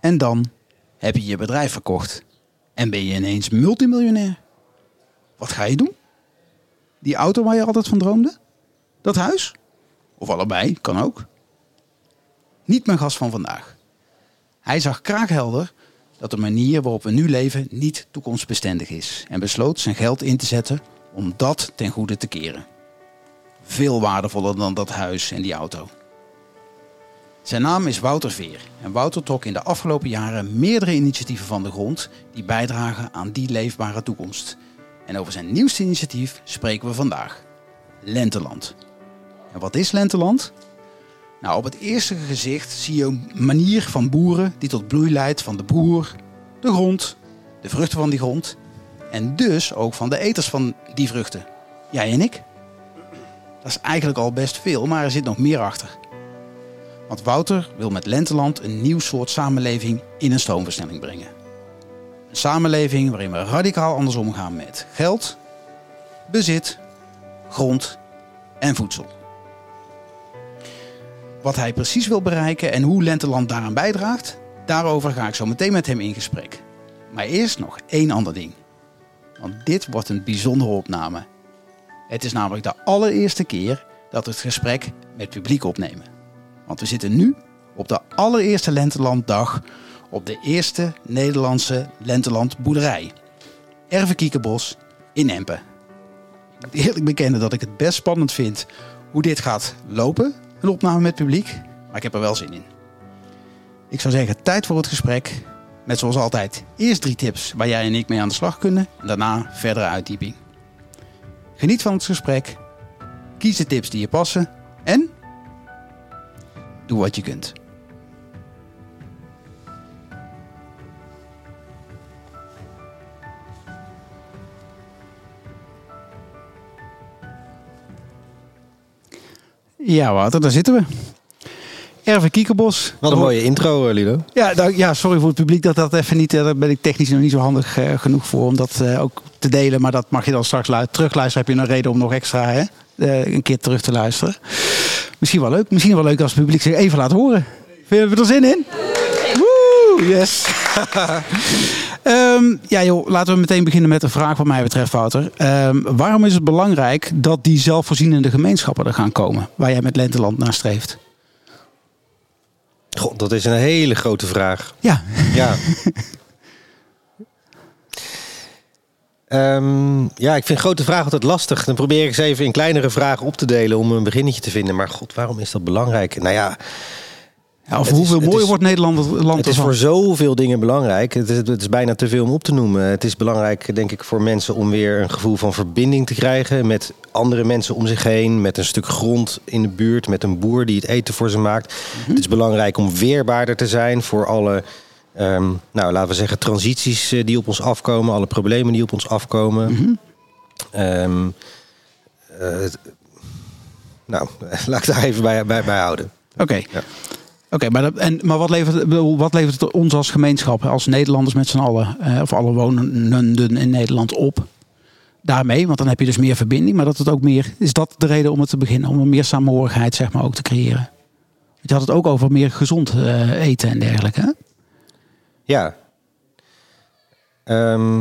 En dan heb je je bedrijf verkocht. En ben je ineens multimiljonair. Wat ga je doen? Die auto waar je altijd van droomde? Dat huis? Of allebei, kan ook. Niet mijn gast van vandaag. Hij zag kraakhelder dat de manier waarop we nu leven niet toekomstbestendig is. En besloot zijn geld in te zetten om dat ten goede te keren. Veel waardevoller dan dat huis en die auto. Zijn naam is Wouter Veer. En Wouter trok in de afgelopen jaren meerdere initiatieven van de grond die bijdragen aan die leefbare toekomst. En over zijn nieuwste initiatief spreken we vandaag. Lenteland. En wat is Lenteland? Nou, op het eerste gezicht zie je een manier van boeren die tot bloei leidt van de boer, de grond, de vruchten van die grond en dus ook van de eters van die vruchten. Jij en ik. Dat is eigenlijk al best veel, maar er zit nog meer achter. Want Wouter wil met Lenteland een nieuw soort samenleving in een stroomversnelling brengen. Een samenleving waarin we radicaal anders omgaan met geld, bezit, grond en voedsel. Wat hij precies wil bereiken en hoe Lenteland daaraan bijdraagt, daarover ga ik zo meteen met hem in gesprek. Maar eerst nog één ander ding. Want dit wordt een bijzondere opname. Het is namelijk de allereerste keer dat we het gesprek met publiek opnemen. Want we zitten nu op de allereerste Lentelanddag op de eerste Nederlandse Lentelandboerderij. Erve Kiekenbos in Empen. Ik moet eerlijk bekennen dat ik het best spannend vind hoe dit gaat lopen, een opname met publiek. Maar ik heb er wel zin in. Ik zou zeggen, tijd voor het gesprek. Met zoals altijd eerst drie tips waar jij en ik mee aan de slag kunnen. En daarna verdere uitdieping. Geniet van het gesprek. Kies de tips die je passen. En doe wat je kunt. Ja, Wouter, daar zitten we. Erve Kiekerbos. Wat een mooie intro, eh, Lilo. Ja, nou, ja, sorry voor het publiek dat dat even niet... eh, Daar ben ik technisch nog niet zo handig eh, genoeg voor om dat eh, ook te delen. Maar dat mag je dan straks lu- terugluisteren. Heb je een reden om nog extra hè, een keer terug te luisteren. Misschien wel leuk. Misschien wel leuk als het publiek zich even laat horen. Vind je er zin in? Woe, yes. Ehm, ja joh, laten we meteen beginnen met een vraag wat mij betreft, Wouter. Ehm, waarom is het belangrijk dat die zelfvoorzienende gemeenschappen er gaan komen? Waar jij met Lenteland naar streeft? God, dat is een hele grote vraag. Ja, Ja. Ehm, ja, ik vind grote vragen altijd lastig. Dan probeer ik ze even in kleinere vragen op te delen om een beginnetje te vinden. Maar god, waarom is dat belangrijk? Nou ja, Ja, of is- hoeveel het mooier is- wordt Nederland land het is voor zoveel dingen belangrijk. Het is, het is bijna te veel om op te noemen. Het is belangrijk, denk ik, voor mensen om weer een gevoel van verbinding te krijgen met andere mensen om zich heen, met een stuk grond in de buurt, met een boer die het eten voor ze maakt. Het is belangrijk om weerbaarder te zijn voor alle, ehm, nou, laten we zeggen, transities eh, die op ons afkomen, alle problemen die op ons afkomen. Het- nou, laat ik daar even bij, bij, bij houden. Oké. Ja. Oké, maar, dat- en, maar wat, levert, wat levert het ons als gemeenschap, als Nederlanders met z'n allen, eh, of alle wonenden in Nederland op? Daarmee, want dan heb je dus meer verbinding, maar dat het ook meer, is dat de reden om het te beginnen, om meer samenhorigheid zeg maar ook te creëren? Want je had het ook over meer gezond eh, eten en dergelijke. Ja. Ehm,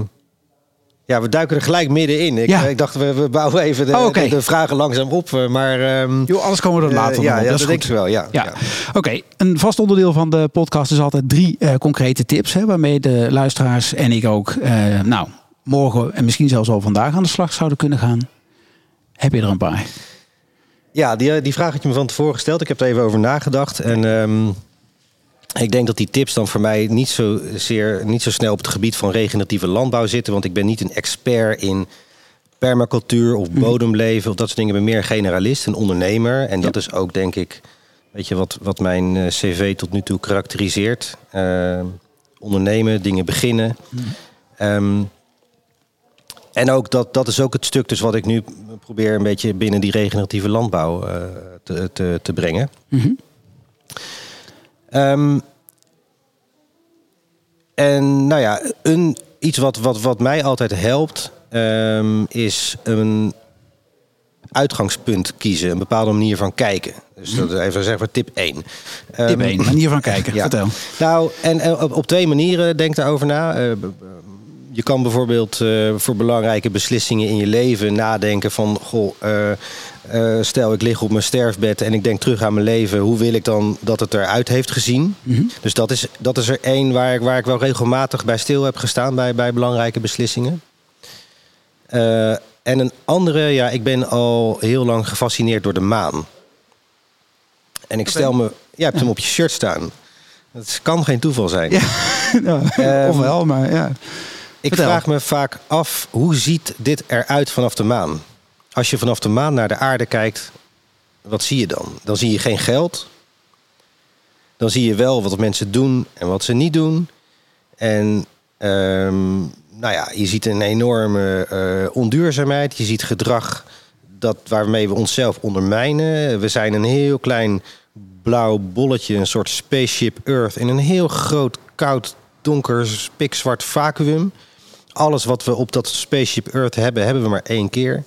ja, we duiken er gelijk middenin. Ik, Ja. ik dacht, we, we bouwen even de, Oh, de, de vragen langzaam op. eh, Maar ehm, Jo, alles komen we er eh, later ja, op. ja, dat dat, is denk goed. ik wel. Ja, Ja, ja. oké. Een vast onderdeel van de podcast is altijd drie eh, concrete tips. Hè, waarmee de luisteraars en ik ook eh, nou, morgen en misschien zelfs al vandaag aan de slag zouden kunnen gaan. Heb je er een paar? Ja, die, die vraag had je me van tevoren gesteld. Ik heb er even over nagedacht. En ehm, ik denk dat die tips dan voor mij niet zo, zeer, niet zo snel op het gebied van regeneratieve landbouw zitten. Want ik ben niet een expert in permacultuur of bodemleven of dat soort dingen. Ik ben meer een generalist, een ondernemer. En dat is ook, denk ik, weet je, wat, wat mijn eh, cv tot nu toe karakteriseert. Ehm, ondernemen, dingen beginnen. Ehm, en ook dat, dat is ook het stuk dus wat ik nu probeer een beetje binnen die regeneratieve landbouw eh, te, te, te brengen. Mhm. Ehm, en nou ja, een, iets wat, wat, wat mij altijd helpt, ehm, is een uitgangspunt kiezen, een bepaalde manier van kijken. Dus dat is even zeggen tip 1. Tip Ehm, 1, manier van kijken. ja. Vertel. Nou, en, en op, op twee manieren denk daarover na. Eh, je kan bijvoorbeeld eh, voor belangrijke beslissingen in je leven nadenken van... Goh, eh, eh, stel ik lig op mijn sterfbed en ik denk terug aan mijn leven. Hoe wil ik dan dat het eruit heeft gezien? Dus dat is, dat is er één waar ik, waar ik wel regelmatig bij stil heb gestaan bij, bij belangrijke beslissingen. En een andere, ja, ik ben al heel lang gefascineerd door de maan. En ik stel me, je hebt hem op je shirt staan. Dat kan geen toeval zijn. Ja, ja. Ehm, ofwel, maar ja. Ik Vertel. vraag me vaak af, hoe ziet dit eruit vanaf de maan? Als je vanaf de maan naar de aarde kijkt, wat zie je dan? Dan zie je geen geld. Dan zie je wel wat mensen doen en wat ze niet doen. En ehm, nou ja, je ziet een enorme eh, onduurzaamheid. Je ziet gedrag dat, waarmee we onszelf ondermijnen. We zijn een heel klein blauw bolletje, een soort spaceship Earth... in een heel groot, koud, donker, pikzwart vacuüm. Alles wat we op dat spaceship Earth hebben, hebben we maar één keer.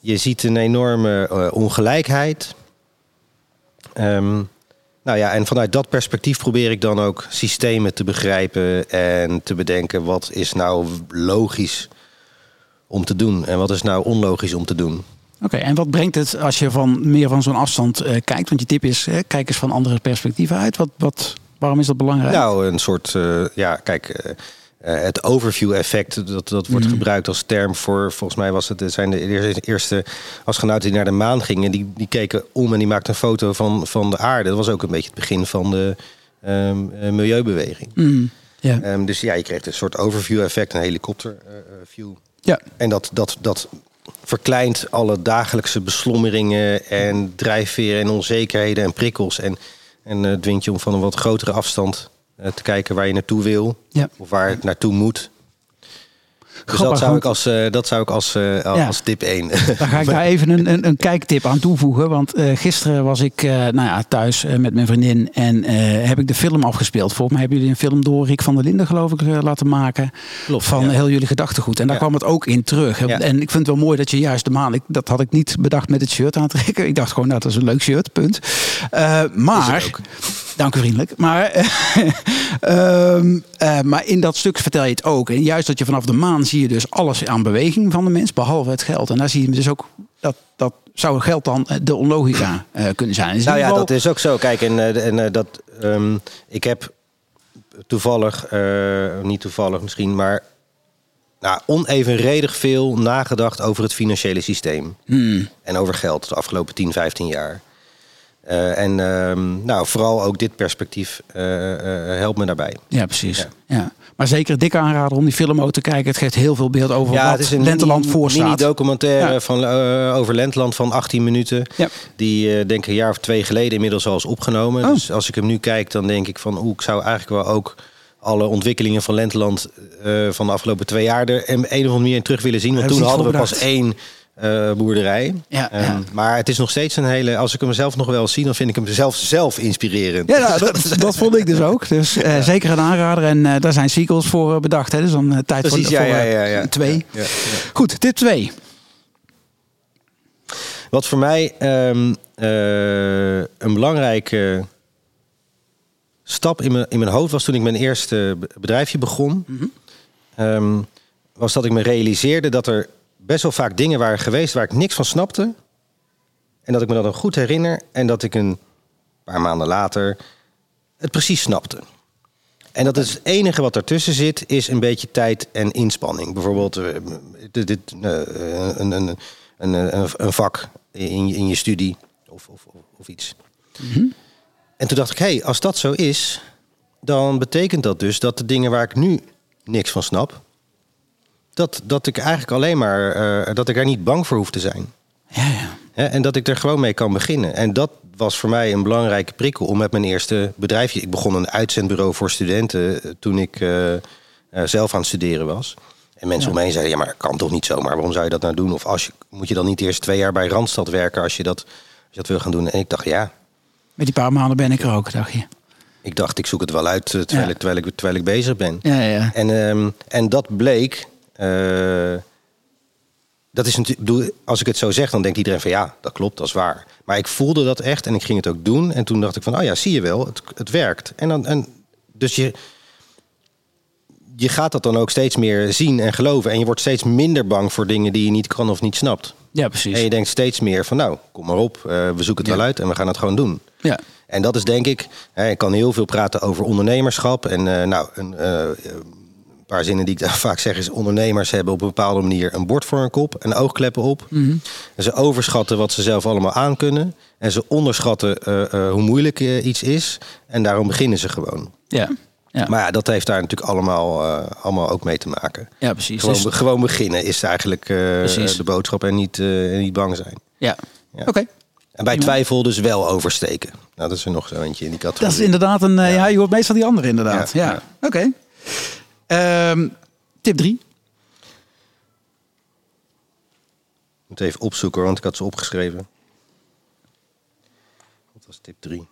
Je ziet een enorme eh, ongelijkheid. Ehm, nou ja, en vanuit dat perspectief probeer ik dan ook systemen te begrijpen en te bedenken wat is nou logisch om te doen en wat is nou onlogisch om te doen. Oké, en wat brengt het als je van meer van zo'n afstand eh, kijkt? Want je tip is, eh, kijk eens van andere perspectieven uit. Wat, wat, waarom is dat belangrijk? Nou, een soort, eh, ja, kijk, eh, eh, het overview-effect, dat, dat wordt gebruikt als term voor, volgens mij was het, zijn de eerste, astronauten die naar de maan gingen, die, die keken om en die maakten een foto van, van de aarde. Dat was ook een beetje het begin van de ehm, eh, milieubeweging. Mm, ja. Dus ja, je kreeg een soort overview-effect, een helikopter-view. ja. En dat, dat, dat verkleint alle dagelijkse beslommeringen en drijfveren en onzekerheden en prikkels. En, en eh, dwingt je om van een wat grotere afstand eh, te kijken waar je naartoe wil. Ja. Of waar het naartoe moet. Dus Grappig, dat zou, ik als, eh, dat zou ik als, eh, Ja. als tip 1. Daar ga ik daar even een, een, een kijktip aan toevoegen. Want eh, gisteren was ik eh, nou ja, thuis eh, met mijn vriendin en eh, heb ik de film afgespeeld. Volgens mij hebben jullie een film door Rick van der Linden, geloof ik, eh, laten maken. Klopt, van ja. heel jullie gedachtegoed. En daar Ja. kwam het ook in terug. En ik vind het wel mooi dat je juist de maan. Ik, dat had ik niet bedacht met het shirt aan te trekken. Ik dacht gewoon, nou, dat is een leuk shirt, punt. Eh, maar. Dank u vriendelijk. Maar, ehm, eh, maar in dat stuk vertel je het ook. En juist dat je vanaf de maan zie je dus alles aan beweging van de mens, behalve het geld. En daar zie je dus ook dat, dat zou geld dan eh, de onlogica eh, kunnen zijn. Dus Nou ja, dat is ook zo. Kijk, en, en dat, ehm, ik heb toevallig, niet toevallig misschien, maar nou, onevenredig veel nagedacht over het financiële systeem. Hmm. En over geld de afgelopen 10, 15 jaar. Eh, en ehm, nou, vooral ook dit perspectief eh, eh, helpt me daarbij. Ja, precies. Ja. Ja. Maar zeker dikke aanrader om die film ook te kijken. Het geeft heel veel beeld over Ja, wat het is een Lenteland mini- mini-documentaire Ja. van, over Lentland van 18 minuten. Ja. Die denk ik een jaar of twee geleden inmiddels al is opgenomen. Oh. Dus als ik hem nu kijk, dan denk ik van... Oeh, ik zou eigenlijk wel ook alle ontwikkelingen van Lentland... eh, van de afgelopen twee jaar er een, of andere manier in terug willen zien. Want Hebben toen hadden we pas één eh, boerderij. Ja, Ehm, ja. Maar het is nog steeds een hele... Als ik hem zelf nog wel zie, dan vind ik hem zelf, zelf inspirerend. Ja, nou, dat, dat vond ik dus ook. Dus eh, zeker een aanrader. En eh, daar zijn sequels voor bedacht. Hè. Dus dan tijd Precies, voor, ja, voor ja, twee. Goed, tip 2. Wat voor mij ehm, eh, een belangrijke stap in mijn, in mijn hoofd was toen ik mijn eerste be- bedrijfje begon, ehm, was dat ik me realiseerde dat er best wel vaak dingen waren geweest waar ik niks van snapte. En dat ik me dat dan goed herinner en dat ik een paar maanden later het precies snapte. En dat is het enige wat ertussen zit, is een beetje tijd en inspanning. Bijvoorbeeld eh, dit, dit, eh, een, een, een, een, vak in, je- in je studie of, of, of, iets. En toen dacht ik, hé, hey, als dat zo is, dan betekent dat dus dat de dingen waar ik nu niks van snap, dat, dat ik eigenlijk alleen maar, eh, dat ik er niet bang voor hoef te zijn. Ja, ja. En dat ik er gewoon mee kan beginnen. En dat was voor mij een belangrijke prikkel om met mijn eerste bedrijfje. Ik begon een uitzendbureau voor studenten eh, toen ik eh, zelf aan het studeren was. En mensen Ja. om me heen zeiden, ja, maar dat kan toch niet zomaar? Waarom zou je dat nou doen? Of als je, moet je dan niet eerst twee jaar bij Randstad werken als je dat, als je dat wil gaan doen? En ik dacht, ja, Met die paar maanden ben ik er ook, dacht je. ik dacht, ik zoek het wel uit terwijl, Ja. ik, terwijl, ik, terwijl ik bezig ben. Ja, ja. En, ehm, en dat bleek. Eh, dat is natuurlijk, als ik het zo zeg, dan denkt iedereen van ja, dat klopt, dat is waar. Maar ik voelde dat echt en ik ging het ook doen. En toen dacht ik van, oh ja, zie je wel, het, het werkt. En dan, en, dus je, je gaat dat dan ook steeds meer zien en geloven. En je wordt steeds minder bang voor dingen die je niet kan of niet snapt. Ja, precies. En je denkt steeds meer van, nou, kom maar op, eh, we zoeken het Ja. wel uit en we gaan het gewoon doen. Ja. En dat is denk ik, hè, ik kan heel veel praten over ondernemerschap. En eh, nou, een een paar zinnen die ik daar vaak zeg is... ondernemers hebben op een bepaalde manier een bord voor hun kop... en oogkleppen op. En ze overschatten wat ze zelf allemaal aankunnen. En ze onderschatten eh, eh, hoe moeilijk eh, iets is. En daarom beginnen ze gewoon. Ja. Ja. Maar ja, dat heeft daar natuurlijk allemaal, allemaal ook mee te maken. ja, precies. Gewoon, Dus- gewoon beginnen is eigenlijk de boodschap en niet, niet bang zijn. ja. Ja. Oké. En bij twijfel dus wel oversteken. Nou, dat is er nog zo eentje in die categorie. Dat is inderdaad een... ja. je hoort meestal die andere inderdaad. Ja. Ja, ja. Oké. Ehm, tip 3. Ik moet even opzoeken, want ik had ze opgeschreven. Wat was tip 3?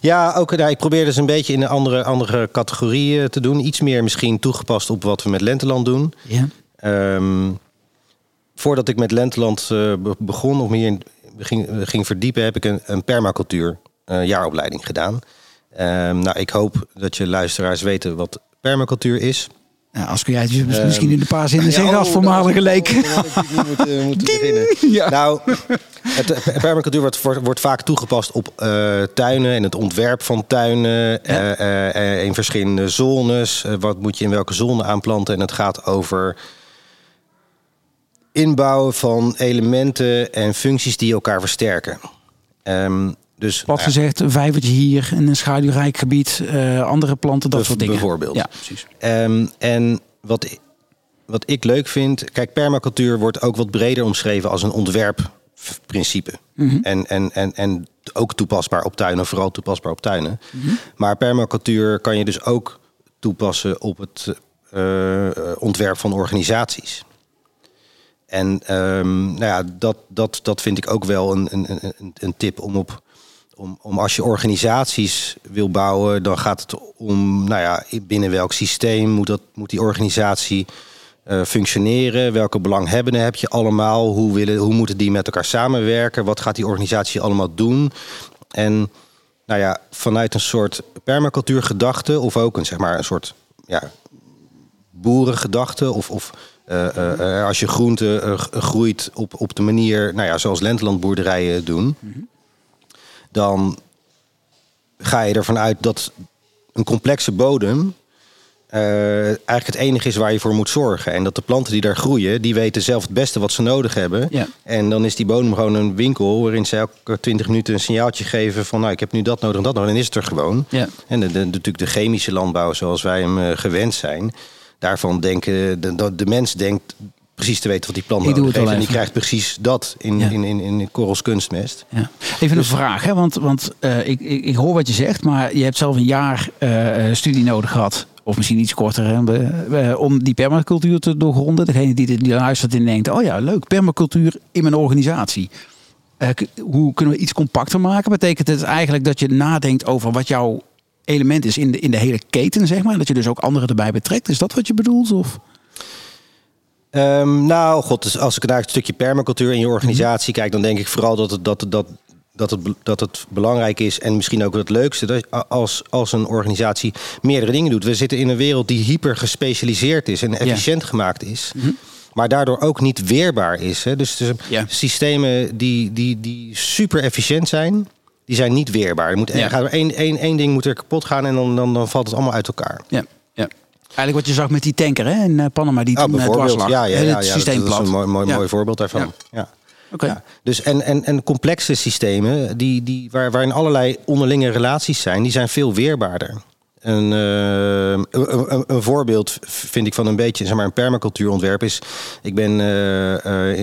Ja, ook nou, ik probeer dus een beetje in een andere, andere categorie eh, te doen. Iets meer misschien toegepast op wat we met Lenteland doen. Ja. Ehm, voordat ik met Lenteland eh, be- begon of meer in, ging, ging verdiepen, heb ik een, een permacultuur eh, jaaropleiding gedaan. Ehm, nou, ik hoop dat je luisteraars weten wat permacultuur is. Nou, als kun jij het Ehm, misschien in een paar zinnen Ja, zeggen als oh, voormalige dat- leek. moeten, moeten beginnen. Ja. Nou, het, permacultuur wordt, wordt, vaak toegepast op eh, tuinen en het ontwerp van tuinen. eh, eh, in verschillende zones. Wat moet je in welke zone aanplanten? En het gaat over inbouwen van elementen en functies die elkaar versterken. Ehm, dus Wat gezegd, een vijvertje hier in een schaduwrijk gebied, eh, andere planten, dat soort dingen. bijvoorbeeld. Ja, precies. Ehm, en wat, wat ik leuk vind, kijk, permacultuur wordt ook wat breder omschreven als een ontwerpprincipe. en, en, en, en ook toepasbaar op tuinen, vooral toepasbaar op tuinen. Maar permacultuur kan je dus ook toepassen op het eh, eh, ontwerp van organisaties. En ehm, nou ja, dat, dat, dat vind ik ook wel een, een, een, een tip om op. Om, om als je organisaties wil bouwen, dan gaat het om, nou ja, binnen welk systeem moet, dat, moet die organisatie eh, functioneren? Welke belanghebbenden heb je allemaal? Hoe, willen, hoe moeten die met elkaar samenwerken? Wat gaat die organisatie allemaal doen? En nou ja, vanuit een soort permacultuurgedachte, of ook een, zeg maar, een soort ja, boerengedachte, of, of eh, eh, als je groente groeit op, op de manier nou ja, zoals lentelandboerderijen doen, dan ga je ervan uit dat een complexe bodem eh, eigenlijk het enige is waar je voor moet zorgen. En dat de planten die daar groeien, die weten zelf het beste wat ze nodig hebben. Ja. En dan is die bodem gewoon een winkel waarin ze elke 20 minuten een signaaltje geven van nou ik heb nu dat nodig en dat nodig. En dan is het er gewoon. Ja. En de, de- natuurlijk de chemische landbouw zoals wij hem eh, gewend zijn. Daarvan denken de, de, de mens denkt precies te weten wat die doe nodig heeft. En die krijgt precies dat in, Ja. in, in, in Korrels kunstmest. Ja. Even Dus- een vraag, hè? want, want eh, ik, ik, ik hoor wat je zegt, maar je hebt zelf een jaar eh, eh, studie nodig gehad. Of misschien iets korter, hè, om die permacultuur te doorgronden. Degene die, dit- die luistert en denkt, oh ja, leuk, permacultuur in mijn organisatie. Hoe kunnen we iets compacter maken? Betekent het eigenlijk dat je nadenkt over wat jouw element is in de, in de hele keten, zeg maar? Dat je dus ook anderen erbij betrekt? Is dat wat je bedoelt? Of? Ehm, nou, god, dus als ik naar het stukje permacultuur in je organisatie kijk, dan denk ik vooral dat het, dat, het- dat, dat, het, dat het belangrijk is en misschien ook het leukste dat als, als een organisatie meerdere dingen doet. We zitten in een wereld die hyper gespecialiseerd is en efficiënt gemaakt is. Maar daardoor ook niet weerbaar is. Hè. Dus, dus Ja. systemen die, die, die super efficiënt zijn, die zijn niet weerbaar. Er moet, Ja. één, één, één ding moet er kapot gaan en dan, dan, dan valt het allemaal uit elkaar. Ja. Eigenlijk wat je zag met die tanker hè, in eh, Panama, die toen eh, dwars bijvoorbeeld. lag. Ja, ja, ja, het systeem dat, dat is een mooi, mooi, mooi voorbeeld daarvan. Ja. Ja. Dus en, en, en complexe systemen die, die, waar, waarin allerlei onderlinge relaties zijn, die zijn veel weerbaarder. Een, eh, een, voorbeeld vind ik van een beetje zeg maar, een permacultuurontwerp is. Ik ben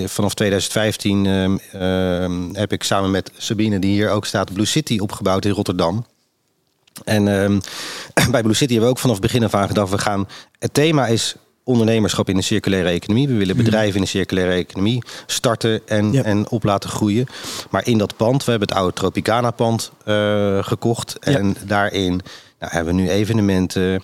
vanaf 2015 ehm, ehm, heb ik samen met Sabine, die hier ook staat, Blue City opgebouwd in Rotterdam. En ehm, bij Blue City hebben we ook vanaf begin af aan gedacht, we gaan. Het thema is ondernemerschap in de circulaire economie. We willen bedrijven in de circulaire economie starten en, en op laten groeien. Maar in dat pand, we hebben het oude Tropicana pand eh, gekocht. En daarin nou, hebben we nu evenementen,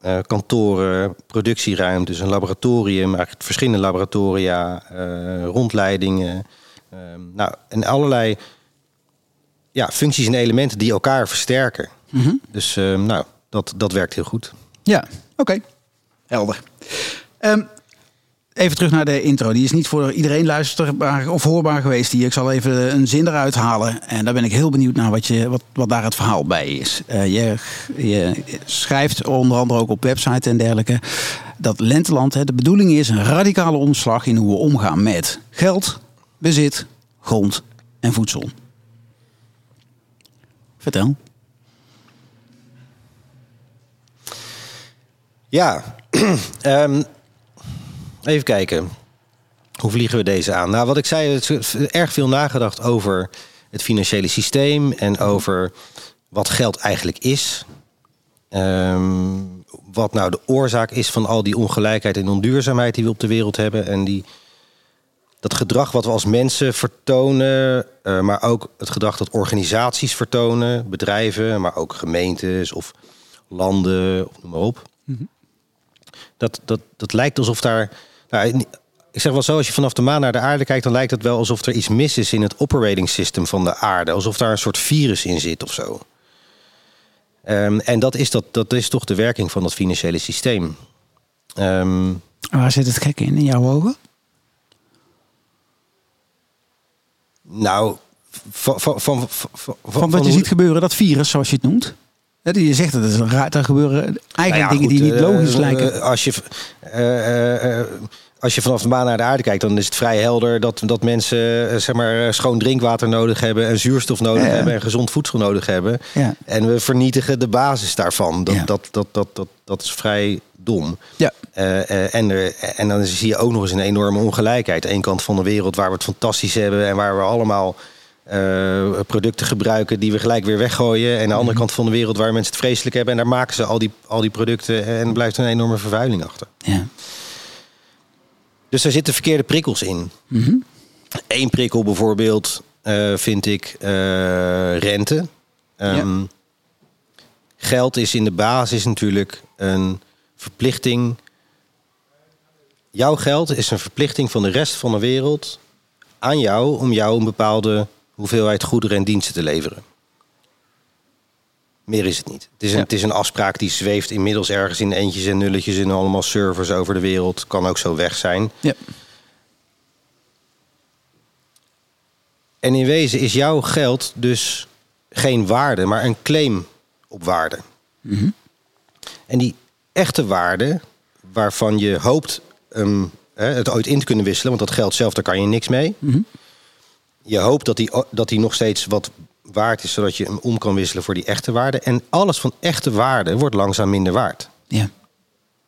eh, kantoren, productieruimtes, een laboratorium, eigenlijk verschillende laboratoria, eh, rondleidingen. ehm, nou, en allerlei ja, functies en elementen die elkaar versterken. Dus ehm, nou, dat, dat werkt heel goed. Ja, oké. Helder. Ehm, even terug naar de intro. Die is niet voor iedereen luisterbaar of hoorbaar geweest. Hier. Ik zal even een zin eruit halen. En daar ben ik heel benieuwd naar wat, je, wat, wat daar het verhaal bij is. Eh, je, je schrijft onder andere ook op website en dergelijke... dat Lenteland, hè, de bedoeling is een radicale omslag... in hoe we omgaan met geld, bezit, grond en voedsel. Vertel. Ja, ehm, even kijken. Hoe vliegen we deze aan? Nou, wat ik zei, het is erg veel nagedacht over het financiële systeem en over wat geld eigenlijk is. Ehm, wat nou de oorzaak is van al die ongelijkheid en onduurzaamheid die we op de wereld hebben. En die, dat gedrag wat we als mensen vertonen, eh, maar ook het gedrag dat organisaties vertonen, bedrijven, maar ook gemeentes of landen, of noem maar op. Dat, dat, dat lijkt alsof daar. Nou, ik zeg wel zo, als je vanaf de maan naar de aarde kijkt, dan lijkt het wel alsof er iets mis is in het operating system van de aarde. Alsof daar een soort virus in zit of zo. Ehm, en dat is, dat, dat is toch de werking van dat financiële systeem. Ehm, Waar zit het gek in, in jouw ogen? nou, van, van, van, van, Van wat je ziet gebeuren, dat virus, zoals je het noemt. Je zegt dat het is een raar, er gebeuren eigenlijk Nou ja, dingen goed, die niet eh, logisch eh, lijken. Als je, eh, als je vanaf de maan naar de aarde kijkt, dan is het vrij helder dat, dat mensen zeg maar, schoon drinkwater nodig hebben en zuurstof nodig Ja, hebben en gezond voedsel nodig hebben. Ja. En we vernietigen de basis daarvan. Dat, Ja. dat, dat, dat, dat, dat is vrij dom. Ja. En, er, en dan zie je ook nog eens een enorme ongelijkheid. Eén kant van de wereld waar we het fantastisch hebben en waar we allemaal eh, producten gebruiken die we gelijk weer weggooien. En aan de andere kant van de wereld waar mensen het vreselijk hebben. En daar maken ze al die, al die producten en er blijft een enorme vervuiling achter. Ja. Dus er zitten verkeerde prikkels in. Mhm. Eén prikkel bijvoorbeeld eh, vind ik eh, rente. Ehm, Geld is in de basis natuurlijk een verplichting. Jouw geld is een verplichting van de rest van de wereld aan jou om jou een bepaalde hoeveelheid goederen en diensten te leveren. Meer is het niet. Het is, een, Ja. het is een afspraak die zweeft inmiddels ergens in eentjes en nulletjes in allemaal servers over de wereld. Kan ook zo weg zijn. Ja. En in wezen is jouw geld dus geen waarde, maar een claim op waarde. En die echte waarde, waarvan je hoopt hè, het ooit in te kunnen wisselen, want dat geld zelf, daar kan je niks mee. Je hoopt dat die, dat die nog steeds wat waard is, zodat je hem om kan wisselen voor die echte waarde. En alles van echte waarde wordt langzaam minder waard. Ja.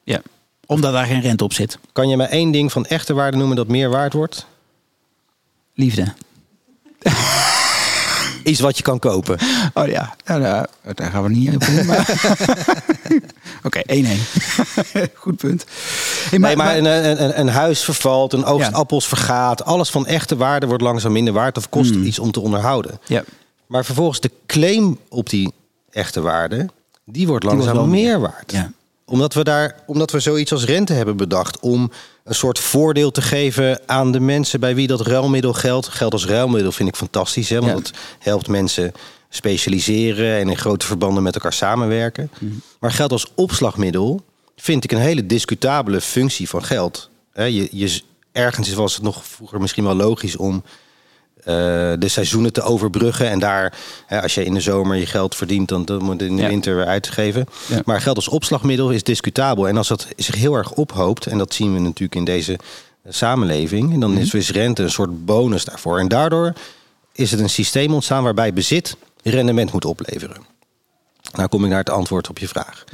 ja. Omdat daar geen rente op zit. Kan je mij één ding van echte waarde noemen dat meer waard wordt? Liefde. Iets wat je kan kopen. Oh ja, ja nou, daar gaan we niet op in. maar- Oké, 1-1. Goed punt. Hey, nee, maar een, een, een, een huis vervalt, een oogst Ja. appels vergaat. Alles van echte waarde wordt langzaam minder waard of kost Hmm. iets om te onderhouden. ja. Maar vervolgens de claim op die echte waarde, die wordt langzaam meer waard. Ja. Omdat we daar, omdat we zoiets als rente hebben bedacht om een soort voordeel te geven aan de mensen bij wie dat ruilmiddel geldt. Geld als ruilmiddel vind ik fantastisch, hè, want Ja. het helpt mensen specialiseren en in grote verbanden met elkaar samenwerken. Mhm. Maar geld als opslagmiddel vind ik een hele discutabele functie van geld. Je, je, ergens was het nog vroeger misschien wel logisch om eh, de seizoenen te overbruggen. En daar, hè, als je in de zomer je geld verdient, dan, dan moet je in de Ja. winter weer uitgeven. Ja. Maar geld als opslagmiddel is discutabel. En als dat zich heel erg ophoopt, en dat zien we natuurlijk in deze samenleving, en dan is dus rente een soort bonus daarvoor. En daardoor is het een systeem ontstaan waarbij bezit rendement moet opleveren. Nou kom ik naar het antwoord op je vraag.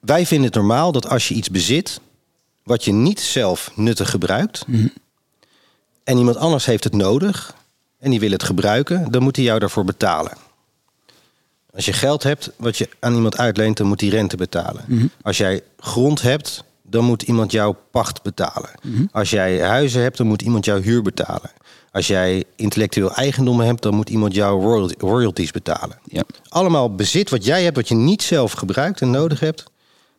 Wij vinden het normaal dat als je iets bezit wat je niet zelf nuttig gebruikt, en iemand anders heeft het nodig en die wil het gebruiken, dan moet hij jou daarvoor betalen. Als je geld hebt wat je aan iemand uitleent, dan moet die rente betalen. Als jij grond hebt, dan moet iemand jouw pacht betalen. Als jij huizen hebt, dan moet iemand jouw huur betalen. Als jij intellectueel eigendommen hebt, dan moet iemand jouw royalties betalen. Ja. Allemaal bezit wat jij hebt, wat je niet zelf gebruikt en nodig hebt,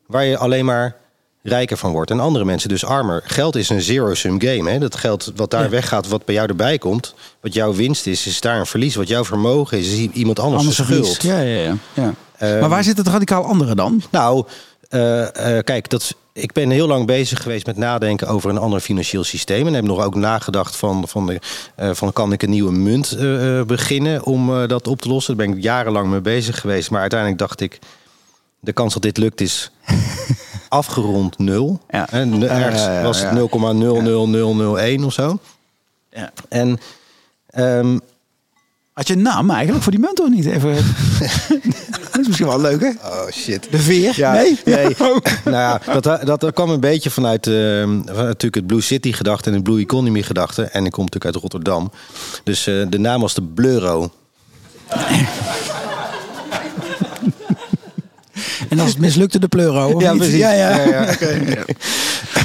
waar je alleen maar rijker van wordt en andere mensen dus armer. Geld is een zero-sum game. Hè? Dat geld wat daar Ja. weggaat, wat bij jou erbij komt, wat jouw winst is, is daar een verlies. Wat jouw vermogen is, is iemand anders, Anders schuld. Ja, ja, ja. ja. Ehm, maar waar zit het radicaal andere dan? Nou, eh, eh, kijk, dat, is- ik ben heel lang bezig geweest met nadenken over een ander financieel systeem. En heb nog ook nagedacht van, van, de, eh, van kan ik een nieuwe munt eh, eh, beginnen om dat op te lossen. Daar ben ik jarenlang mee bezig geweest. Maar uiteindelijk dacht ik, de kans dat dit lukt is afgerond nul. Ja. En ergens was het 0,00001 of zo. Ja. En ehm, Had je een naam eigenlijk voor die munt of niet? Even... dat is misschien wel leuk, hè? Oh shit. De veer? Ja, nee? nee. Oh. nou ja, dat, dat, dat kwam een beetje vanuit, van natuurlijk het Blue City gedachte en het Blue Economy gedachte. En ik kom natuurlijk uit Rotterdam. Dus eh, de naam was de Bleuro. En als het mislukte, de pleuro? Ja, niet? precies. Ja, ja. Ja.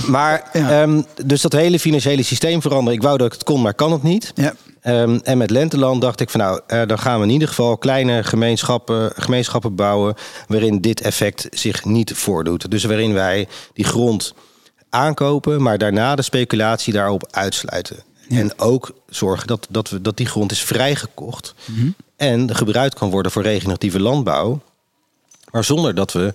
Maar ehm, dus dat hele financiële systeem veranderen. Ik wou dat ik het kon, maar kan het niet. Ja. Ehm, en met Lenteland dacht ik van nou, eh, dan gaan we in ieder geval kleine gemeenschappen, gemeenschappen bouwen waarin dit effect zich niet voordoet. Dus waarin wij die grond aankopen, maar daarna de speculatie daarop uitsluiten. En ook zorgen dat, dat, we, dat die grond is vrijgekocht en gebruikt kan worden voor regeneratieve landbouw. Maar zonder dat we